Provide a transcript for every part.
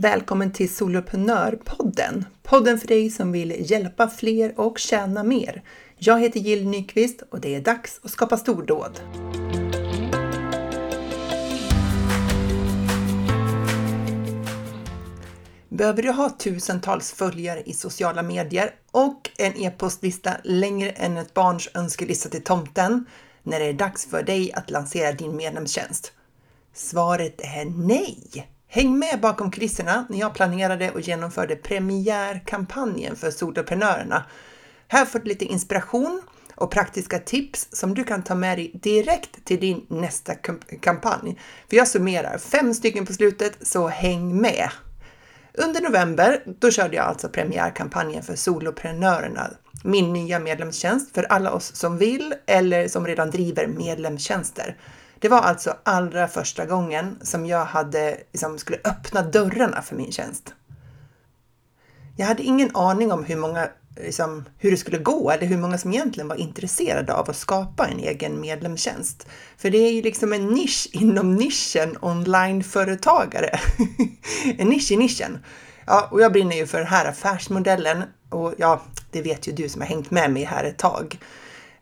Välkommen till Soloprenörpodden! Podden för dig som vill hjälpa fler och tjäna mer. Jag heter Jill Nyqvist och det är dags att skapa stordåd. Behöver du ha tusentals följare i sociala medier och en e-postlista längre än ett barns önskelista till tomten när det är dags för dig att lansera din medlemstjänst? Svaret är nej! Häng med bakom kulisserna när jag planerade och genomförde premiärkampanjen för soloprenörerna. Här får du lite inspiration och praktiska tips som du kan ta med dig direkt till din nästa kampanj. För jag summerar fem stycken på slutet, så häng med! Under november, då körde jag alltså premiärkampanjen för soloprenörerna, min nya medlemstjänst för alla oss som vill eller som redan driver medlemstjänster. Det var alltså allra första gången som jag hade, liksom, skulle öppna dörrarna för min tjänst. Jag hade ingen aning om hur många liksom, hur det skulle gå eller hur många som egentligen var intresserade av att skapa en egen medlemstjänst. För det är ju liksom en nisch inom nischen onlineföretagare. en nisch i nischen. Ja, och jag brinner ju för den här affärsmodellen och ja, det vet ju du som har hängt med mig här ett tag.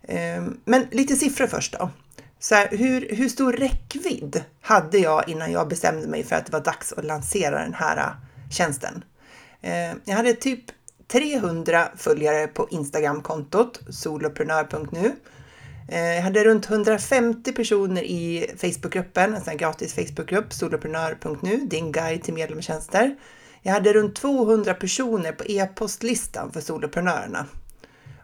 Ehm, men lite siffror först då. Så här, hur, hur stor räckvidd hade jag innan jag bestämde mig för att det var dags att lansera den här äh, tjänsten? Eh, jag hade typ 300 följare på Instagramkontot soloprenör.nu. Eh, jag hade runt 150 personer i Facebookgruppen, en sån här gratis Facebookgrupp, soloprenör.nu, din guide till medlemstjänster. Jag hade runt 200 personer på e-postlistan för soloprenörerna.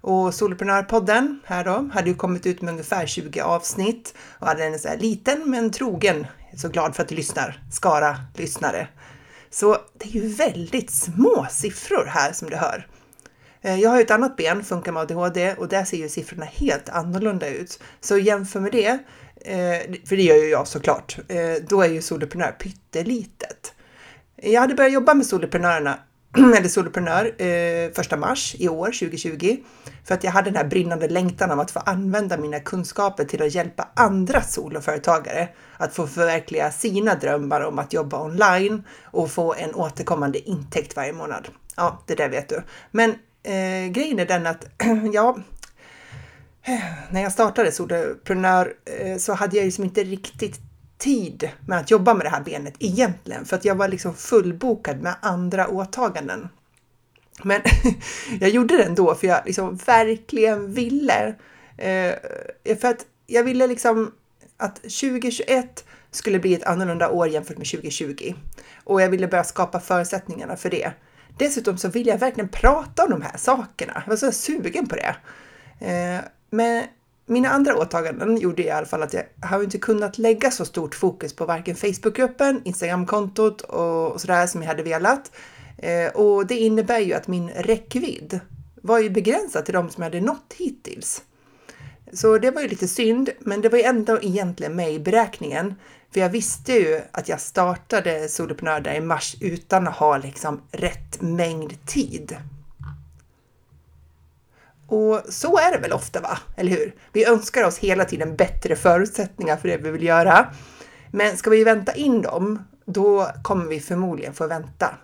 Och Soloprenörpodden här då hade ju kommit ut med ungefär 20 avsnitt och hade en så här liten men trogen, så glad för att du lyssnar, skara lyssnare. Så det är ju väldigt små siffror här som du hör. Eh, jag har ju ett annat ben, funkar med ADHD, och där ser ju siffrorna helt annorlunda ut. Så jämför med det, eh, för det gör ju jag såklart, eh, då är ju soloprenör pyttelitet. Jag hade börjat jobba med soloprenörerna eller soloprenör eh, första mars i år, 2020, för att jag hade den här brinnande längtan om att få använda mina kunskaper till att hjälpa andra soloföretagare att få förverkliga sina drömmar om att jobba online och få en återkommande intäkt varje månad. Ja, det där vet du. Men eh, grejen är den att, ja, eh, när jag startade soloprenör eh, så hade jag ju liksom inte riktigt tid med att jobba med det här benet egentligen, för att jag var liksom fullbokad med andra åtaganden. Men jag gjorde det ändå för jag liksom verkligen ville. Eh, för att jag ville liksom att 2021 skulle bli ett annorlunda år jämfört med 2020 och jag ville börja skapa förutsättningarna för det. Dessutom så vill jag verkligen prata om de här sakerna. Jag var så sugen på det. Eh, men mina andra åtaganden gjorde i alla fall att jag har inte kunnat lägga så stort fokus på varken Facebookgruppen, Instagramkontot och sådär som jag hade velat. Eh, och det innebär ju att min räckvidd var ju begränsad till de som jag hade nått hittills. Så det var ju lite synd, men det var ju ändå egentligen med i beräkningen. För jag visste ju att jag startade Soloprenör där i mars utan att ha liksom rätt mängd tid. Och så är det väl ofta, va? Eller hur? Vi önskar oss hela tiden bättre förutsättningar för det vi vill göra. Men ska vi vänta in dem, då kommer vi förmodligen få vänta.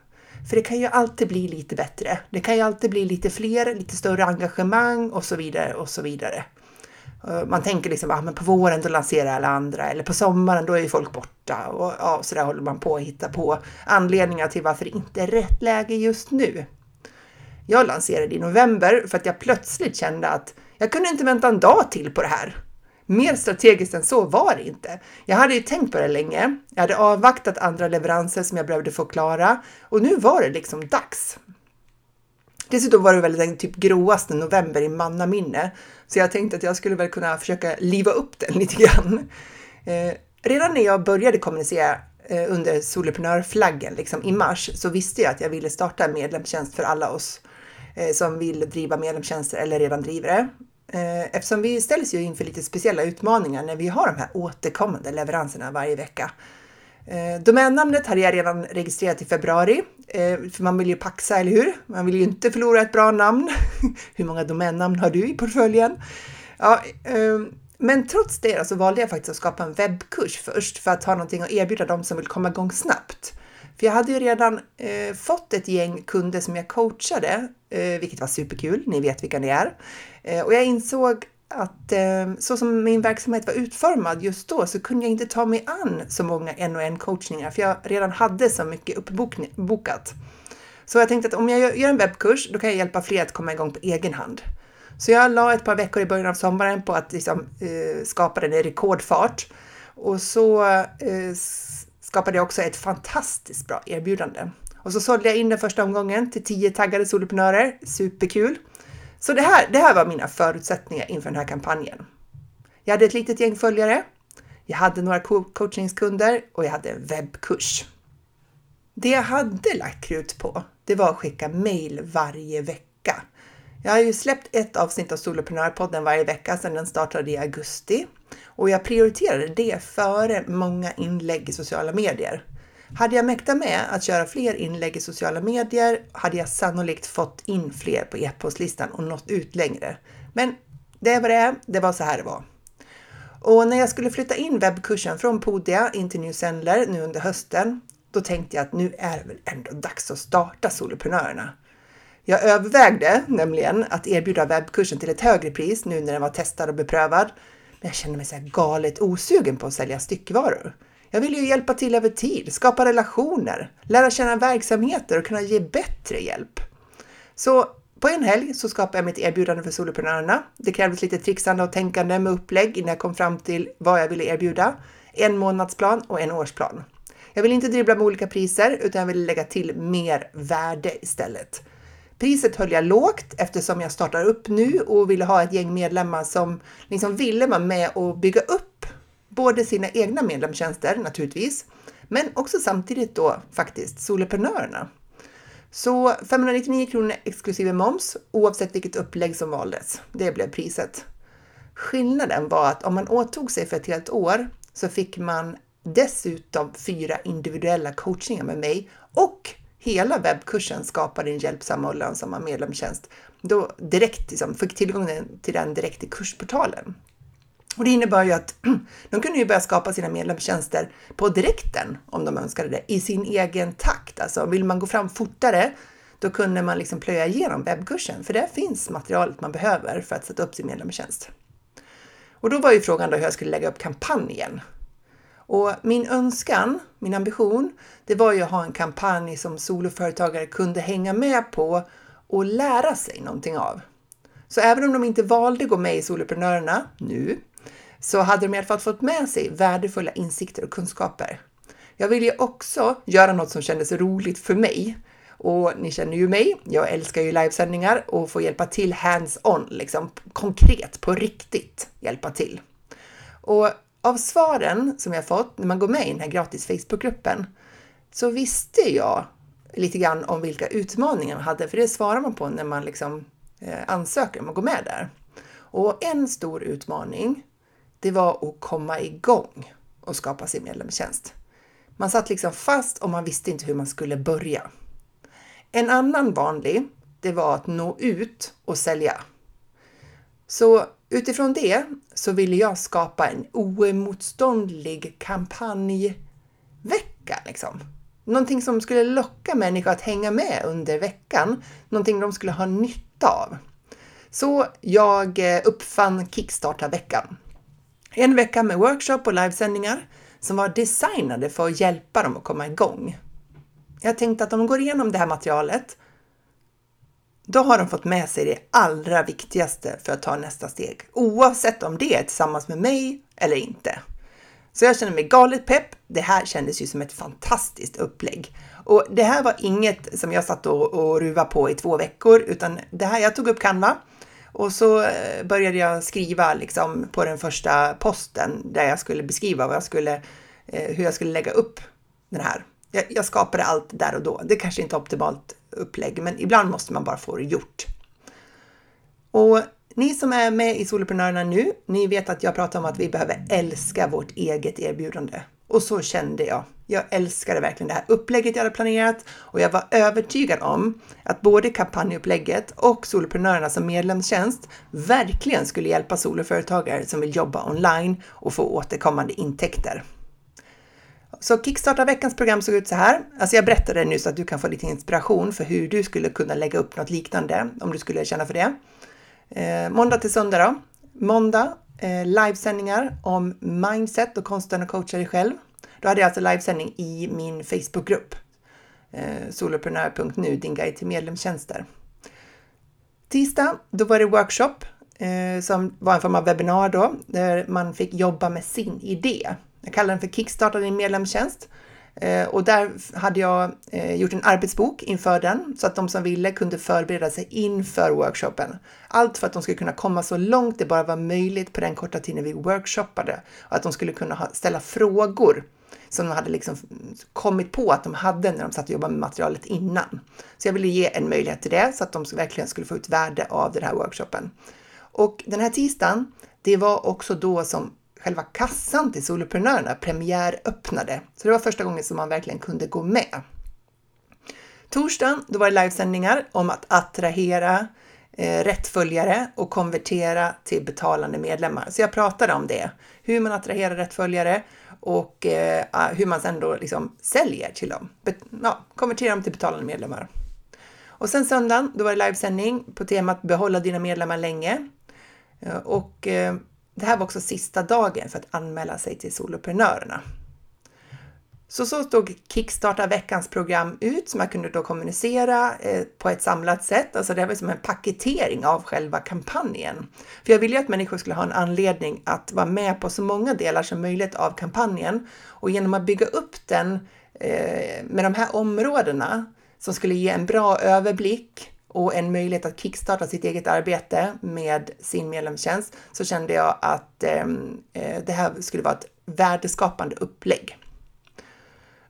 För det kan ju alltid bli lite bättre. Det kan ju alltid bli lite fler, lite större engagemang och så vidare och så vidare. Eh, man tänker liksom, ah, men på våren då lanserar alla andra eller på sommaren då är ju folk borta och ja, så där håller man på att hitta på anledningar till varför det inte är rätt läge just nu. Jag lanserade i november för att jag plötsligt kände att jag kunde inte vänta en dag till på det här. Mer strategiskt än så var det inte. Jag hade ju tänkt på det länge. Jag hade avvaktat andra leveranser som jag behövde få klara och nu var det liksom dags. Dessutom var det väl den typ gråaste november i mannaminne, så jag tänkte att jag skulle väl kunna försöka liva upp den lite grann. Eh, redan när jag började kommunicera eh, under soloprenörflaggen liksom, i mars så visste jag att jag ville starta en medlemstjänst för alla oss Eh, Eh, som vill driva medlemstjänster eller redan driver det. Eh, eftersom vi ställs ju inför lite speciella utmaningar när vi har de här återkommande leveranserna varje vecka. Eh, domännamnet hade jag redan registrerat i februari, för man vill ju paxa, eller hur? Man vill ju inte förlora ett bra namn. hur många domännamn har du i portföljen? Ja, ehm, men trots det så valde jag faktiskt att skapa en webbkurs först för att ha någonting att erbjuda dem som vill komma igång snabbt. För jag hade ju redan eh, fått ett gäng kunder som jag coachade, eh, vilket var superkul. Ni vet vilka ni är. Eh, och jag insåg att eh, så som min verksamhet var utformad just då så kunde jag inte ta mig an så många en och en coachningar för jag redan hade så mycket uppbokat. Så jag tänkte att om jag gör en webbkurs, då kan jag hjälpa fler att komma igång på egen hand. Så jag la ett par veckor i början av sommaren på att liksom, eh, skapa den i rekordfart. Och så eh, skapade jag också ett fantastiskt bra erbjudande. Och så sålde jag in den första omgången till tio taggade soloprenörer. Superkul! Så det här, det här var mina förutsättningar inför den här kampanjen. Jag hade ett litet gäng följare. Jag hade några coachningskunder och jag hade en webbkurs. Det jag hade lagt krut på, det var att skicka mejl varje vecka. Jag har ju släppt ett avsnitt av Soloprenörpodden varje vecka sedan den startade i augusti och jag prioriterade det före många inlägg i sociala medier. Hade jag mäktat med att köra fler inlägg i sociala medier hade jag sannolikt fått in fler på e-postlistan och nått ut längre. Men det är vad det är, det var så här det var. Och när jag skulle flytta in webbkursen från Podia in till New Sendler nu under hösten, då tänkte jag att nu är det väl ändå dags att starta Soloprenörerna. Jag övervägde nämligen att erbjuda webbkursen till ett högre pris nu när den var testad och beprövad. Men jag kände mig så här galet osugen på att sälja styckvaror. Jag vill ju hjälpa till över tid, skapa relationer, lära känna verksamheter och kunna ge bättre hjälp. Så på en helg så skapade jag mitt erbjudande för soloprenörerna. Det krävdes lite trixande och tänkande med upplägg innan jag kom fram till vad jag ville erbjuda. En månadsplan och en årsplan. Jag vill inte dribbla med olika priser utan jag vill lägga till mer värde istället. Priset höll jag lågt eftersom jag startar upp nu och ville ha ett gäng medlemmar som liksom ville vara med och bygga upp både sina egna medlemstjänster naturligtvis, men också samtidigt då faktiskt soloprenörerna. Så 599 kronor exklusive moms oavsett vilket upplägg som valdes. Det blev priset. Skillnaden var att om man åtog sig för ett helt år så fick man dessutom fyra individuella coachningar med mig och hela webbkursen Skapa din hjälpsamma och lönsamma medlemstjänst. Då direkt liksom, fick tillgång till den direkt i kursportalen. Och det innebär ju att de kunde ju börja skapa sina medlemstjänster på direkten om de önskade det i sin egen takt. Alltså vill man gå fram fortare, då kunde man liksom plöja igenom webbkursen för där finns materialet man behöver för att sätta upp sin medlemstjänst. Och då var ju frågan då hur jag skulle lägga upp kampanjen. Och min önskan, min ambition, det var ju att ha en kampanj som soloföretagare kunde hänga med på och lära sig någonting av. Så även om de inte valde att gå med i Soloprenörerna nu, så hade de i alla fall fått med sig värdefulla insikter och kunskaper. Jag ville ju också göra något som kändes roligt för mig. Och ni känner ju mig, jag älskar ju livesändningar och få hjälpa till hands-on, liksom konkret, på riktigt hjälpa till. Och av svaren som jag fått när man går med i den här gratis Facebookgruppen så visste jag lite grann om vilka utmaningar man hade, för det svarar man på när man liksom eh, ansöker om att gå med där. Och en stor utmaning, det var att komma igång och skapa sin medlemstjänst. Man satt liksom fast och man visste inte hur man skulle börja. En annan vanlig, det var att nå ut och sälja. Så utifrån det så ville jag skapa en oemotståndlig kampanjvecka. Liksom. Någonting som skulle locka människor att hänga med under veckan. Någonting de skulle ha nytta av. Så jag eh, uppfann Kickstarta-veckan. En vecka med workshop och livesändningar som var designade för att hjälpa dem att komma igång. Jag tänkte att de går igenom det här materialet då har de fått med sig det allra viktigaste för att ta nästa steg, oavsett om det är tillsammans med mig eller inte. Så jag känner mig galet pepp. Det här kändes ju som ett fantastiskt upplägg. Och det här var inget som jag satt och, och ruva på i två veckor, utan det här, jag tog upp Canva och så eh, började jag skriva liksom på den första posten där jag skulle beskriva vad jag skulle, eh, hur jag skulle lägga upp den här. Jag, jag skapade allt där och då. Det kanske inte är optimalt upplägg, men ibland måste man bara få det gjort. Och ni som är med i Soloprenörerna nu, ni vet att jag pratar om att vi behöver älska vårt eget erbjudande. Och så kände jag. Jag älskade verkligen det här upplägget jag hade planerat och jag var övertygad om att både kampanjupplägget och Soloprenörerna som medlemstjänst verkligen skulle hjälpa soloföretagare som vill jobba online och få återkommande intäkter. Så Kickstarta veckans program såg ut så här. Alltså jag berättade nu så att du kan få lite inspiration för hur du skulle kunna lägga upp något liknande om du skulle känna för det. Eh, måndag till söndag då. Måndag eh, livesändningar om mindset och konsten att coacha dig själv. Då hade jag alltså livesändning i min Facebookgrupp. Eh, soloprenör.nu, din guide till medlemstjänster. Tisdag, då var det workshop eh, som var en form av webbinar då, där man fick jobba med sin idé. Jag kallar den för Kickstarta din medlemstjänst. Eh, och där hade jag eh, gjort en arbetsbok inför den så att de som ville kunde förbereda sig inför workshopen. Allt för att de skulle kunna komma så långt det bara var möjligt på den korta tiden vi workshoppade och att de skulle kunna ställa frågor som de hade liksom kommit på att de hade när de satt och jobbade med materialet innan. Så jag ville ge en möjlighet till det så att de verkligen skulle få ut värde av den här workshopen. Och den här tisdagen, det var också då som själva kassan till soloprenörerna premiäröppnade. Så det var första gången som man verkligen kunde gå med. Torsdagen, då var det livesändningar om att attrahera eh, rättföljare och konvertera till betalande medlemmar. Så jag pratade om det, hur man attraherar rättföljare och eh, hur man sen då liksom säljer till dem. Be ja, konverterar dem till betalande medlemmar. Och sen söndagen, då var det livesändning på temat behålla dina medlemmar länge. Eh, och eh, det här var också sista dagen för att anmäla sig till soloprenörerna. Så så stod Kickstarta veckans program ut som jag kunde då kommunicera eh, på ett samlat sätt. Alltså det var som en paketering av själva kampanjen. För jag ville ju att människor skulle ha en anledning att vara med på så många delar som möjligt av kampanjen och genom att bygga upp den eh, med de här områdena som skulle ge en bra överblick och en möjlighet att kickstarta sitt eget arbete med sin medlemstjänst så kände jag att ehm, eh, det här skulle vara ett värdeskapande upplägg.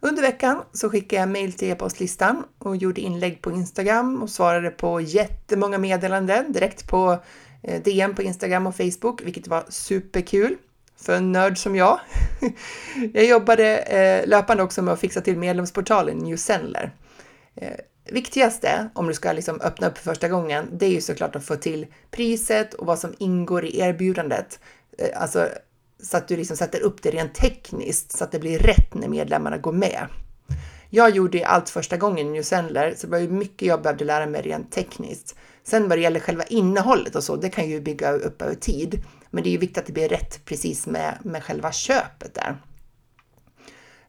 Under veckan så skickade jag mejl till e-postlistan och gjorde inlägg på Instagram och svarade på jättemånga meddelanden direkt på eh, DM på Instagram och Facebook, vilket var superkul för en nörd som jag. jag jobbade eh, löpande också med att fixa till medlemsportalen New Sendler. Eh, Viktigaste om du ska liksom öppna upp för första gången, det är ju såklart att få till priset och vad som ingår i erbjudandet. Eh, alltså så att du liksom sätter upp det rent tekniskt så att det blir rätt när medlemmarna går med. Jag gjorde allt första gången i New Sendler, så det var ju mycket jag behövde lära mig rent tekniskt. Sen vad det gäller själva innehållet och så, det kan ju bygga upp över tid. Men det är ju viktigt att det blir rätt precis med, med själva köpet där.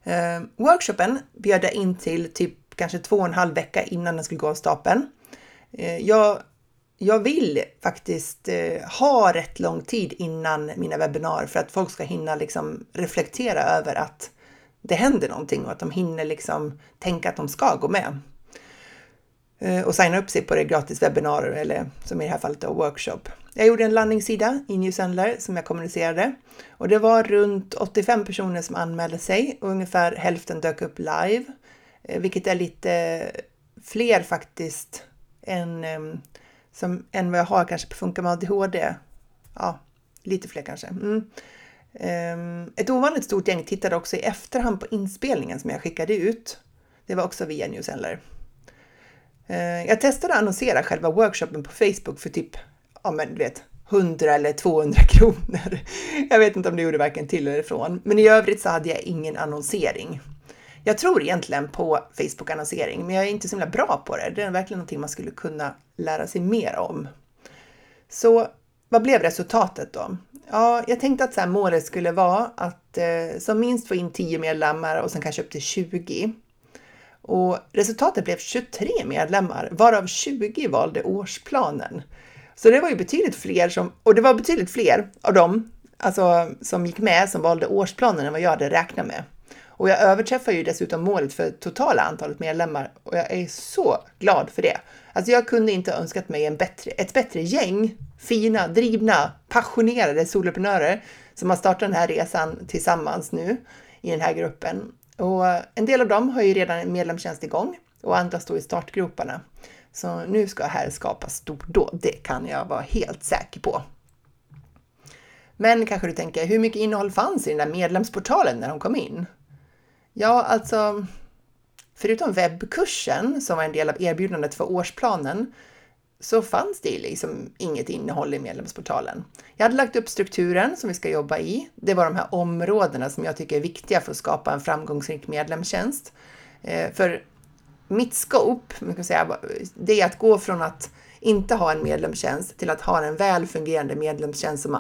Eh, workshopen bjöd jag in till typ kanske två och en halv vecka innan den skulle gå av stapeln. Eh, jag jag vill faktiskt eh, ha rätt lång tid innan mina webbinar för att folk ska hinna liksom reflektera över att det händer någonting och att de hinner liksom tänka att de ska gå med. Eh, och signa upp sig på det gratis webbinarier eller som i det här fallet då workshop. Jag gjorde en landningssida i Newsendler som jag kommunicerade och det var runt 85 personer som anmälde sig och ungefär hälften dök upp live, Eh, vilket är lite eh, fler faktiskt än ehm, som än vad jag har kanske på Funka med ADHD. Ja, lite fler kanske. Mm. Ehm, ett ovanligt stort gäng tittade också i efterhand på inspelningen som jag skickade ut. Det var också via Newsendler. Eh, jag testade att annonsera själva workshopen på Facebook för typ, ja men du vet, 100 eller 200 kronor. Jag vet inte om det gjorde varken till eller ifrån, men i övrigt så hade jag ingen annonsering. Jag tror egentligen på Facebook-annonsering, men jag är inte så himla bra på det. Det är verkligen någonting man skulle kunna lära sig mer om. Så vad blev resultatet då? Ja, jag tänkte att så här, målet skulle vara att eh, som minst få in 10 medlemmar och sen kanske upp till 20. Och resultatet blev 23 medlemmar, varav 20 valde årsplanen. Så det var ju betydligt fler som, och det var betydligt fler av dem alltså, som gick med som valde årsplanen än vad jag hade räknat med. Och jag överträffar ju dessutom målet för totala antalet medlemmar och jag är så glad för det. Alltså jag kunde inte önskat mig en bättre, ett bättre gäng fina, drivna, passionerade soloprenörer som har startat den här resan tillsammans nu i den här gruppen. Och en del av dem har ju redan en medlemstjänst igång och andra står i startgroparna. Så nu ska här skapas stordåd, det kan jag vara helt säker på. Men kanske du tänker, hur mycket innehåll fanns i den där medlemsportalen när de kom in? Ja, alltså förutom webbkursen som var en del av erbjudandet för årsplanen så fanns det liksom inget innehåll i medlemsportalen. Jag hade lagt upp strukturen som vi ska jobba i. Det var de här områdena som jag tycker är viktiga för att skapa en framgångsrik medlemstjänst. Eh, för mitt scope, kan säga, det är att gå från att inte ha en medlemstjänst till att ha en väl fungerande medlemstjänst som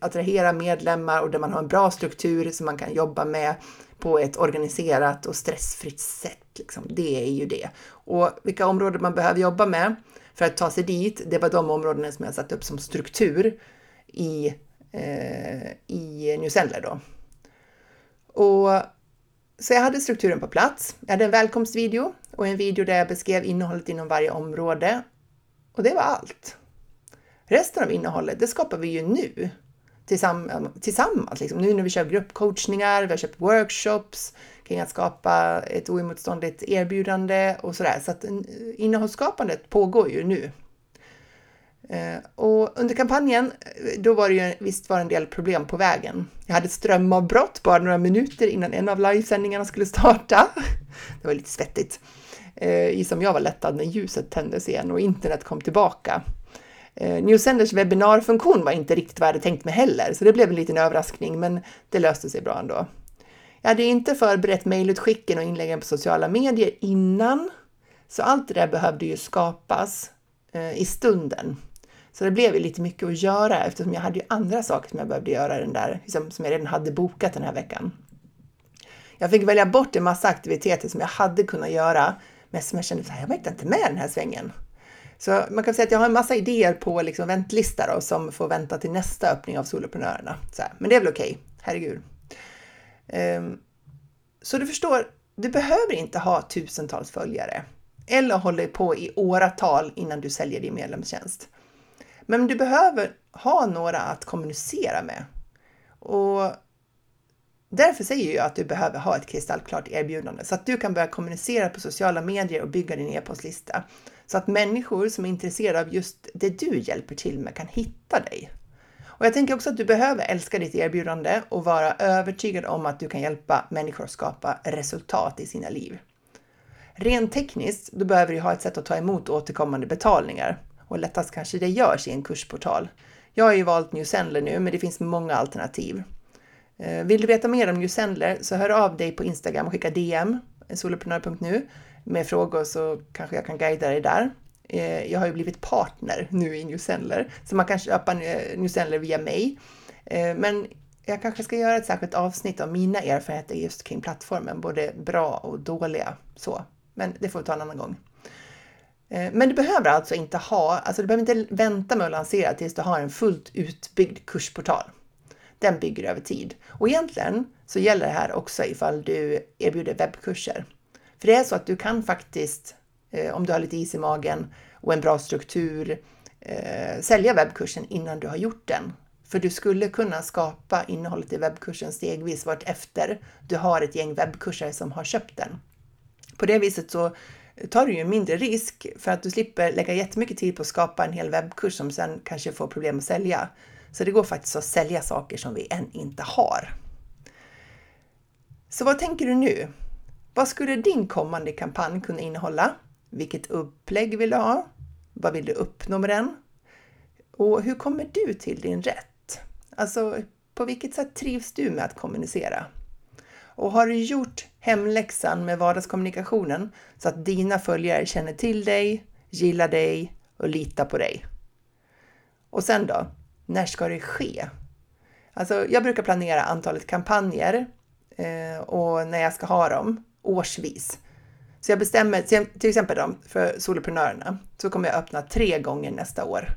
attraherar medlemmar och där man har en bra struktur som man kan jobba med på ett organiserat och stressfritt sätt. Liksom. Det är ju det. Och vilka områden man behöver jobba med för att ta sig dit, det var de områdena som jag satt upp som struktur i, eh, i New Zealand då. Och, så jag hade strukturen på plats. Jag hade en välkomstvideo och en video där jag beskrev innehållet inom varje område. Och det var allt. Resten av innehållet, det skapar vi ju nu tillsammans. Liksom. Nu när vi kör gruppcoachningar, vi har köpt workshops kring att skapa ett oemotståndligt erbjudande och sådär. Så att eh, innehållsskapandet pågår ju nu. Eh, och under kampanjen, eh, då var det ju visst var en del problem på vägen. Jag hade strömavbrott bara några minuter innan en av livesändningarna skulle starta. Det var lite svettigt. I som jag var lättad när ljuset tändes igen och internet kom tillbaka. Eh, Newsenders webbinarfunktion var inte riktigt vad jag hade tänkt mig heller, så det blev en liten överraskning, men det löste sig bra ändå. Jag hade inte förberett mejlutskicken och inläggen på sociala medier innan, så allt det där behövde ju skapas eh, i stunden. Så det blev ju lite mycket att göra eftersom jag hade ju andra saker som jag behövde göra den där, liksom, som jag redan hade bokat den här veckan. Jag fick välja bort en massa aktiviteter som jag hade kunnat göra, men som jag kände att jag mäktade inte med den här svängen. Så man kan säga att jag har en massa idéer på liksom väntlista då, som får vänta till nästa öppning av Soloprenörerna. Så här. Men det är väl okej, okay. herregud. Um, så du förstår, du behöver inte ha tusentals följare eller hålla på i åratal innan du säljer din medlemstjänst. Men du behöver ha några att kommunicera med. Och Därför säger jag att du behöver ha ett kristallklart erbjudande så att du kan börja kommunicera på sociala medier och bygga din e-postlista. Så att människor som är intresserade av just det du hjälper till med kan hitta dig. Och jag tänker också att du behöver älska ditt erbjudande och vara övertygad om att du kan hjälpa människor att skapa resultat i sina liv. Rent tekniskt, då behöver du ha ett sätt att ta emot återkommande betalningar och lättast kanske det görs i en kursportal. Jag har ju valt New Sendler nu, men det finns många alternativ. Eh, vill du veta mer om New Sendler så hör av dig på Instagram och skicka DM, soloprenör.nu, med frågor så kanske jag kan guida dig där. Eh, jag har ju blivit partner nu i New Sendler, så man kan köpa New Sendler via mig. Eh, men jag kanske ska göra ett särskilt avsnitt om mina erfarenheter just kring plattformen, både bra och dåliga. Så, men det får vi ta en annan gång. Eh, men du behöver alltså inte ha, alltså du behöver inte vänta med att lansera tills du har en fullt utbyggd kursportal. Den bygger över tid. Och egentligen så gäller det här också ifall du erbjuder webbkurser. För det är så att du kan faktiskt, eh, om du har lite is i magen och en bra struktur, eh, sälja webbkursen innan du har gjort den. För du skulle kunna skapa innehållet i webbkursen stegvis vart efter du har ett gäng webbkurser som har köpt den. På det viset så tar du ju mindre risk för att du slipper lägga jättemycket tid på att skapa en hel webbkurs som sen kanske får problem att sälja. Så det går faktiskt att sälja saker som vi än inte har. Så vad tänker du nu? Vad skulle din kommande kampanj kunna innehålla? Vilket upplägg vill du ha? Vad vill du uppnå med den? Och hur kommer du till din rätt? Alltså, på vilket sätt trivs du med att kommunicera? Och har du gjort hemläxan med vardagskommunikationen så att dina följare känner till dig, gillar dig och litar på dig? Och sen då? När ska det ske? Alltså, jag brukar planera antalet kampanjer eh, och när jag ska ha dem årsvis. Så jag bestämmer, till exempel då, för soloprenörerna, så kommer jag öppna tre gånger nästa år.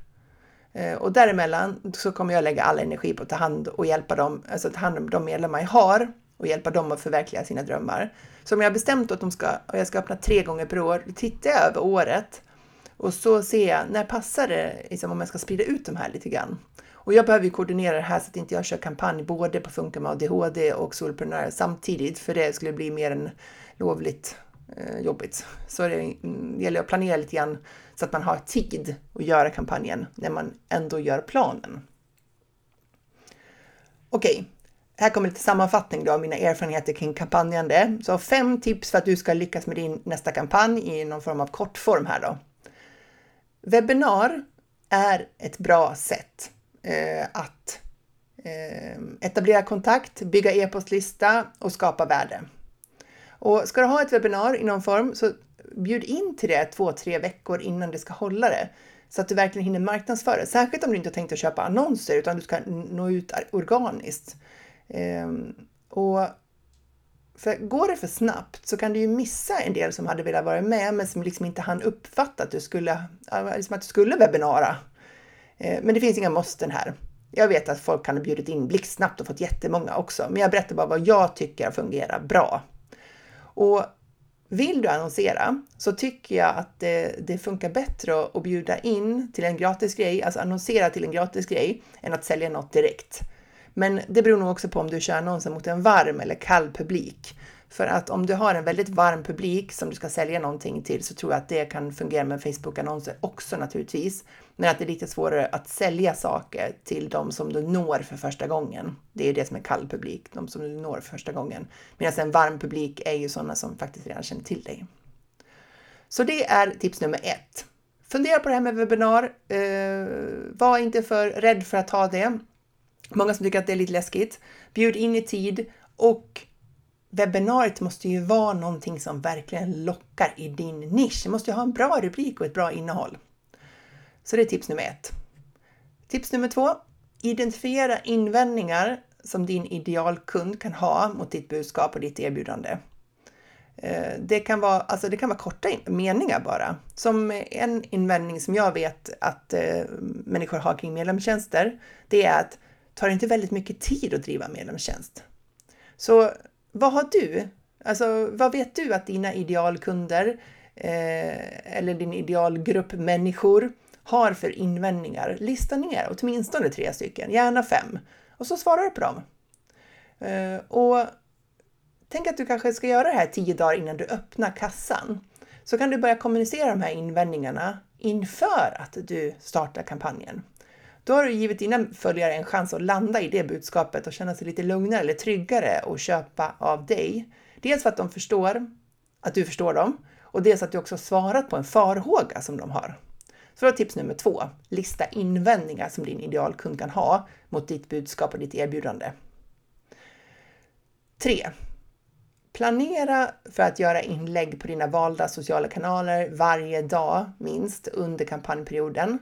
Eh, och däremellan så kommer jag lägga all energi på att ta hand och hjälpa dem, alltså ta hand om de medlemmar jag har och hjälpa dem att förverkliga sina drömmar. Så om jag har bestämt att de ska, och jag ska öppna tre gånger per år, då tittar jag över året och så ser jag när passar det liksom, om jag ska sprida ut de här lite grann. Och jag behöver ju koordinera det här så att inte jag kör kampanj både på Funka med ADHD och Solprenör samtidigt, för det skulle bli mer än lovligt eh, jobbigt. Så det mm, gäller att planera lite grann så att man har tid att göra kampanjen när man ändå gör planen. Okej, okay. här kommer lite sammanfattning då av mina erfarenheter kring kampanjande. Så fem tips för att du ska lyckas med din nästa kampanj i någon form av kortform här då. Webbinar är ett bra sätt Eh, att eh, etablera kontakt, bygga e-postlista och skapa värde. Och ska du ha ett webbinar i någon form så bjud in till det två, tre veckor innan du ska hålla det så att du verkligen hinner marknadsföra det. Särskilt om du inte har tänkt att köpa annonser utan du ska nå ut organiskt. Ehm, och för går det för snabbt så kan du ju missa en del som hade velat vara med men som liksom inte hann uppfatta att du skulle, liksom att du skulle webbinara. Eh, men det finns inga måsten här. Jag vet att folk kan ha bjudit in blixtsnabbt och fått jättemånga också, men jag berättar bara vad jag tycker fungerar bra. Och vill du annonsera så tycker jag att det, det, funkar bättre att bjuda in till en gratis grej, alltså annonsera till en gratis grej, än att sälja något direkt. Men det beror nog också på om du kör annonsen mot en varm eller kall publik. För att om du har en väldigt varm publik som du ska sälja någonting till så tror jag att det kan fungera med Facebook-annonser också naturligtvis. Men att det är lite svårare att sälja saker till de som du når för första gången. Det är det som är kall publik, de som du når för första gången. Medan en varm publik är ju sådana som faktiskt redan känner till dig. Så det är tips nummer ett. Fundera på det här med webbinar. Eh, var inte för rädd för att ta det. Många som tycker att det är lite läskigt. Bjud in i tid och webbinariet måste ju vara någonting som verkligen lockar i din nisch. Det måste ju ha en bra rubrik och ett bra innehåll. Så det är tips nummer ett. Tips nummer två. Identifiera invändningar som din idealkund kan ha mot ditt budskap och ditt erbjudande. Eh, det kan vara, alltså det kan vara korta meningar bara. Som en invändning som jag vet att eh, människor har kring medlemstjänster, det är att tar det inte väldigt mycket tid att driva medlemstjänst? Så vad har du? Alltså, vad vet du att dina idealkunder eh, eller din idealgrupp människor har för invändningar? Lista ner åtminstone tre stycken, gärna fem. Och så svarar du på dem. Eh, och tänk att du kanske ska göra det här tio dagar innan du öppnar kassan. Så kan du börja kommunicera de här invändningarna inför att du startar kampanjen. Då har du givit dina följare en chans att landa i det budskapet och känna sig lite lugnare eller tryggare och köpa av dig. Dels för att de förstår att du förstår dem och dels att du också svarat på en farhåga som de har. Så då tips nummer två. Lista invändningar som din idealkund kan ha mot ditt budskap och ditt erbjudande. 3. Planera för att göra inlägg på dina valda sociala kanaler varje dag minst under kampanjperioden.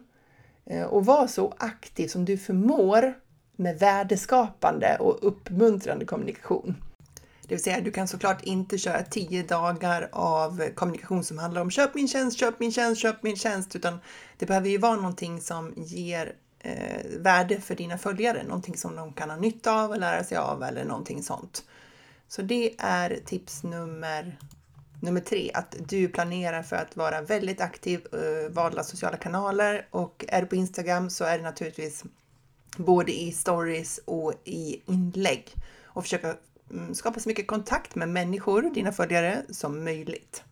Eh, och var så aktiv som du förmår med värdeskapande och uppmuntrande kommunikation. Det vill säga, du kan såklart inte köra tio dagar av kommunikation som handlar om köp min tjänst, köp min tjänst, köp min tjänst, utan det behöver ju vara någonting som ger eh, värde för dina följare, någonting som de kan ha nytta av och lära sig av eller någonting sånt. Så det är tips nummer Nummer tre, att du planerar för att vara väldigt aktiv, eh, uh, valda sociala kanaler och är du på Instagram så är det naturligtvis både i stories och i inlägg och försöka um, skapa så mycket kontakt med människor, dina följare, som möjligt.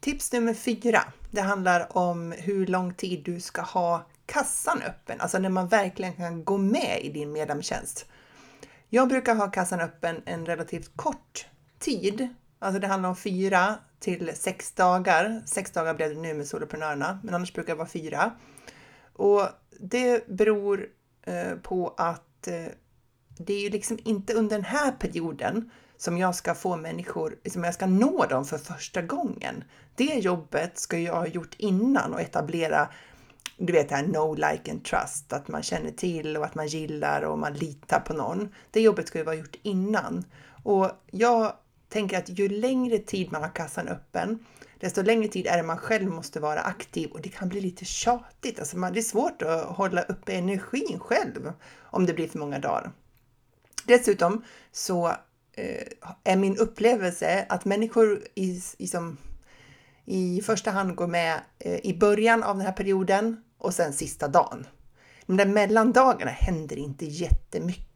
Tips nummer fyra, det handlar om hur lång tid du ska ha kassan öppen, alltså när man verkligen kan gå med i din medlemstjänst. Jag brukar ha kassan öppen en relativt kort tid Alltså det handlar om fyra till sex dagar. Sex dagar blev det nu med soloprenörerna, men annars brukar det vara fyra. Och det beror eh, på att eh, det är ju liksom inte under den här perioden som jag ska få människor, som jag ska nå dem för första gången. Det jobbet ska jag ha gjort innan och etablera du vet det här no, like and trust, att man känner till och att man gillar och man litar på någon. Det jobbet ska ju vara gjort innan. Och jag tänker att ju längre tid man har kassan öppen, desto längre tid är det man själv måste vara aktiv och det kan bli lite tjatigt. Alltså man, det är svårt att hålla uppe energin själv om det blir för många dagar. Dessutom så eh, är min upplevelse att människor i, i, som, i första hand går med eh, i början av den här perioden och sen sista dagen. De där mellandagarna händer inte jättemycket.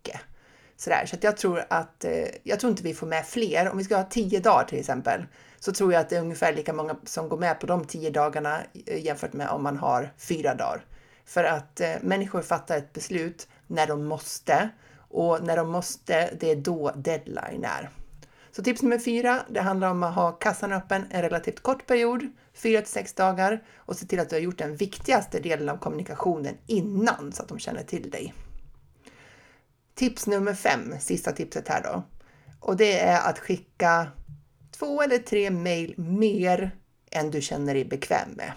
Sådär. Så att jag tror att, eh, jag tror inte vi får med fler. Om vi ska ha tio dagar till exempel, så tror jag att det är ungefär lika många som går med på de tio dagarna eh, jämfört med om man har fyra dagar. För att eh, människor fattar ett beslut när de måste och när de måste, det är då deadline är. Så tips nummer fyra, det handlar om att ha kassan öppen en relativt kort period, 4 till 6 dagar och se till att du har gjort den viktigaste delen av kommunikationen innan så att de känner till dig. Tips nummer fem, sista tipset här då. Och det är att skicka två eller tre mejl mer än du känner dig bekväm med.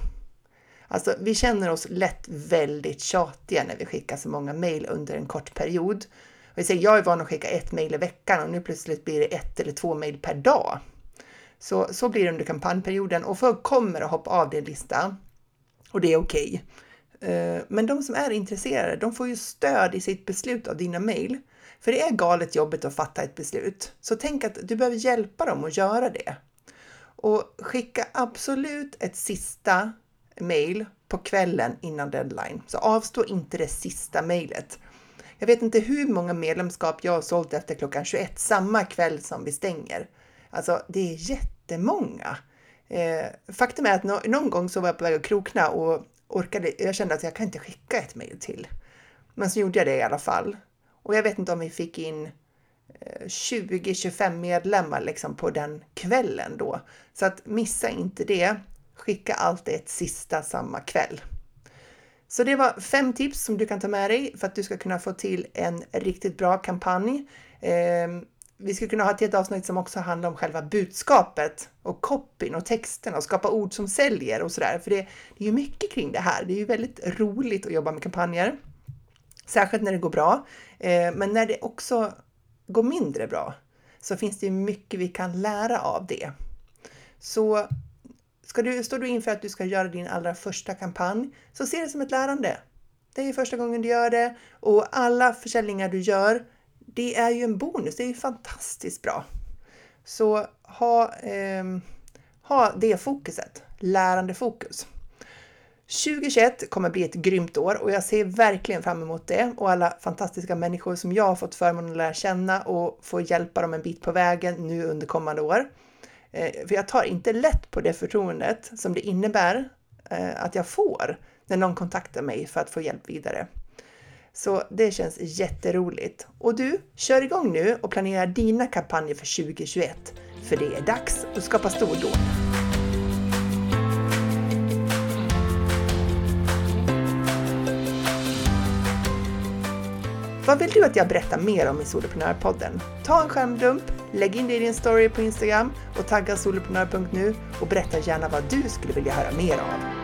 Alltså, vi känner oss lätt väldigt tjatiga när vi skickar så många mejl under en kort period. Och jag, säger, jag är van att skicka ett mejl i veckan och nu plötsligt blir det ett eller två mejl per dag. Så, så blir det under kampanjperioden och folk kommer att hoppa av din lista och det är okej. Okay. Eh, men de som är intresserade, de får ju stöd i sitt beslut av dina mejl. För det är galet jobbigt att fatta ett beslut. Så tänk att du behöver hjälpa dem att göra det. Och skicka absolut ett sista mejl på kvällen innan deadline. Så avstå inte det sista mejlet. Jag vet inte hur många medlemskap jag har sålt efter klockan 21 samma kväll som vi stänger. Alltså, det är jättemånga. Eh, faktum är att no någon gång så var jag på väg att krokna och orkade. Jag kände att jag kan inte skicka ett mejl till. Men så gjorde jag det i alla fall. Och jag vet inte om vi fick in eh, 20-25 medlemmar liksom på den kvällen då. Så att missa inte det. Skicka alltid ett sista samma kväll. Så det var fem tips som du kan ta med dig för att du ska kunna få till en riktigt bra kampanj. Ehm, vi skulle kunna ha ett helt avsnitt som också handlar om själva budskapet och copyn och texten och skapa ord som säljer och sådär. För det, det är ju mycket kring det här. Det är ju väldigt roligt att jobba med kampanjer. Särskilt när det går bra. Eh, men när det också går mindre bra så finns det ju mycket vi kan lära av det. Så ska du, står du inför att du ska göra din allra första kampanj, så se det som ett lärande. Det är första gången du gör det och alla försäljningar du gör, det är ju en bonus. Det är ju fantastiskt bra. Så ha, eh, ha det fokuset, lärandefokus. 2021 kommer bli ett grymt år och jag ser verkligen fram emot det och alla fantastiska människor som jag har fått förmånen att lära känna och få hjälpa dem en bit på vägen nu under kommande år. Eh, för jag tar inte lätt på det förtroendet som det innebär eh, att jag får när någon kontaktar mig för att få hjälp vidare. Så det känns jätteroligt. Och du, kör igång nu och planera dina kampanjer för 2021. För det är dags att skapa stordåd. Vad vill du att jag berättar mer om i Soloprenörpodden? Ta en skärmdump, lägg in det i din story på Instagram och tagga soloprenör.nu och berätta gärna vad du skulle vilja höra mer av.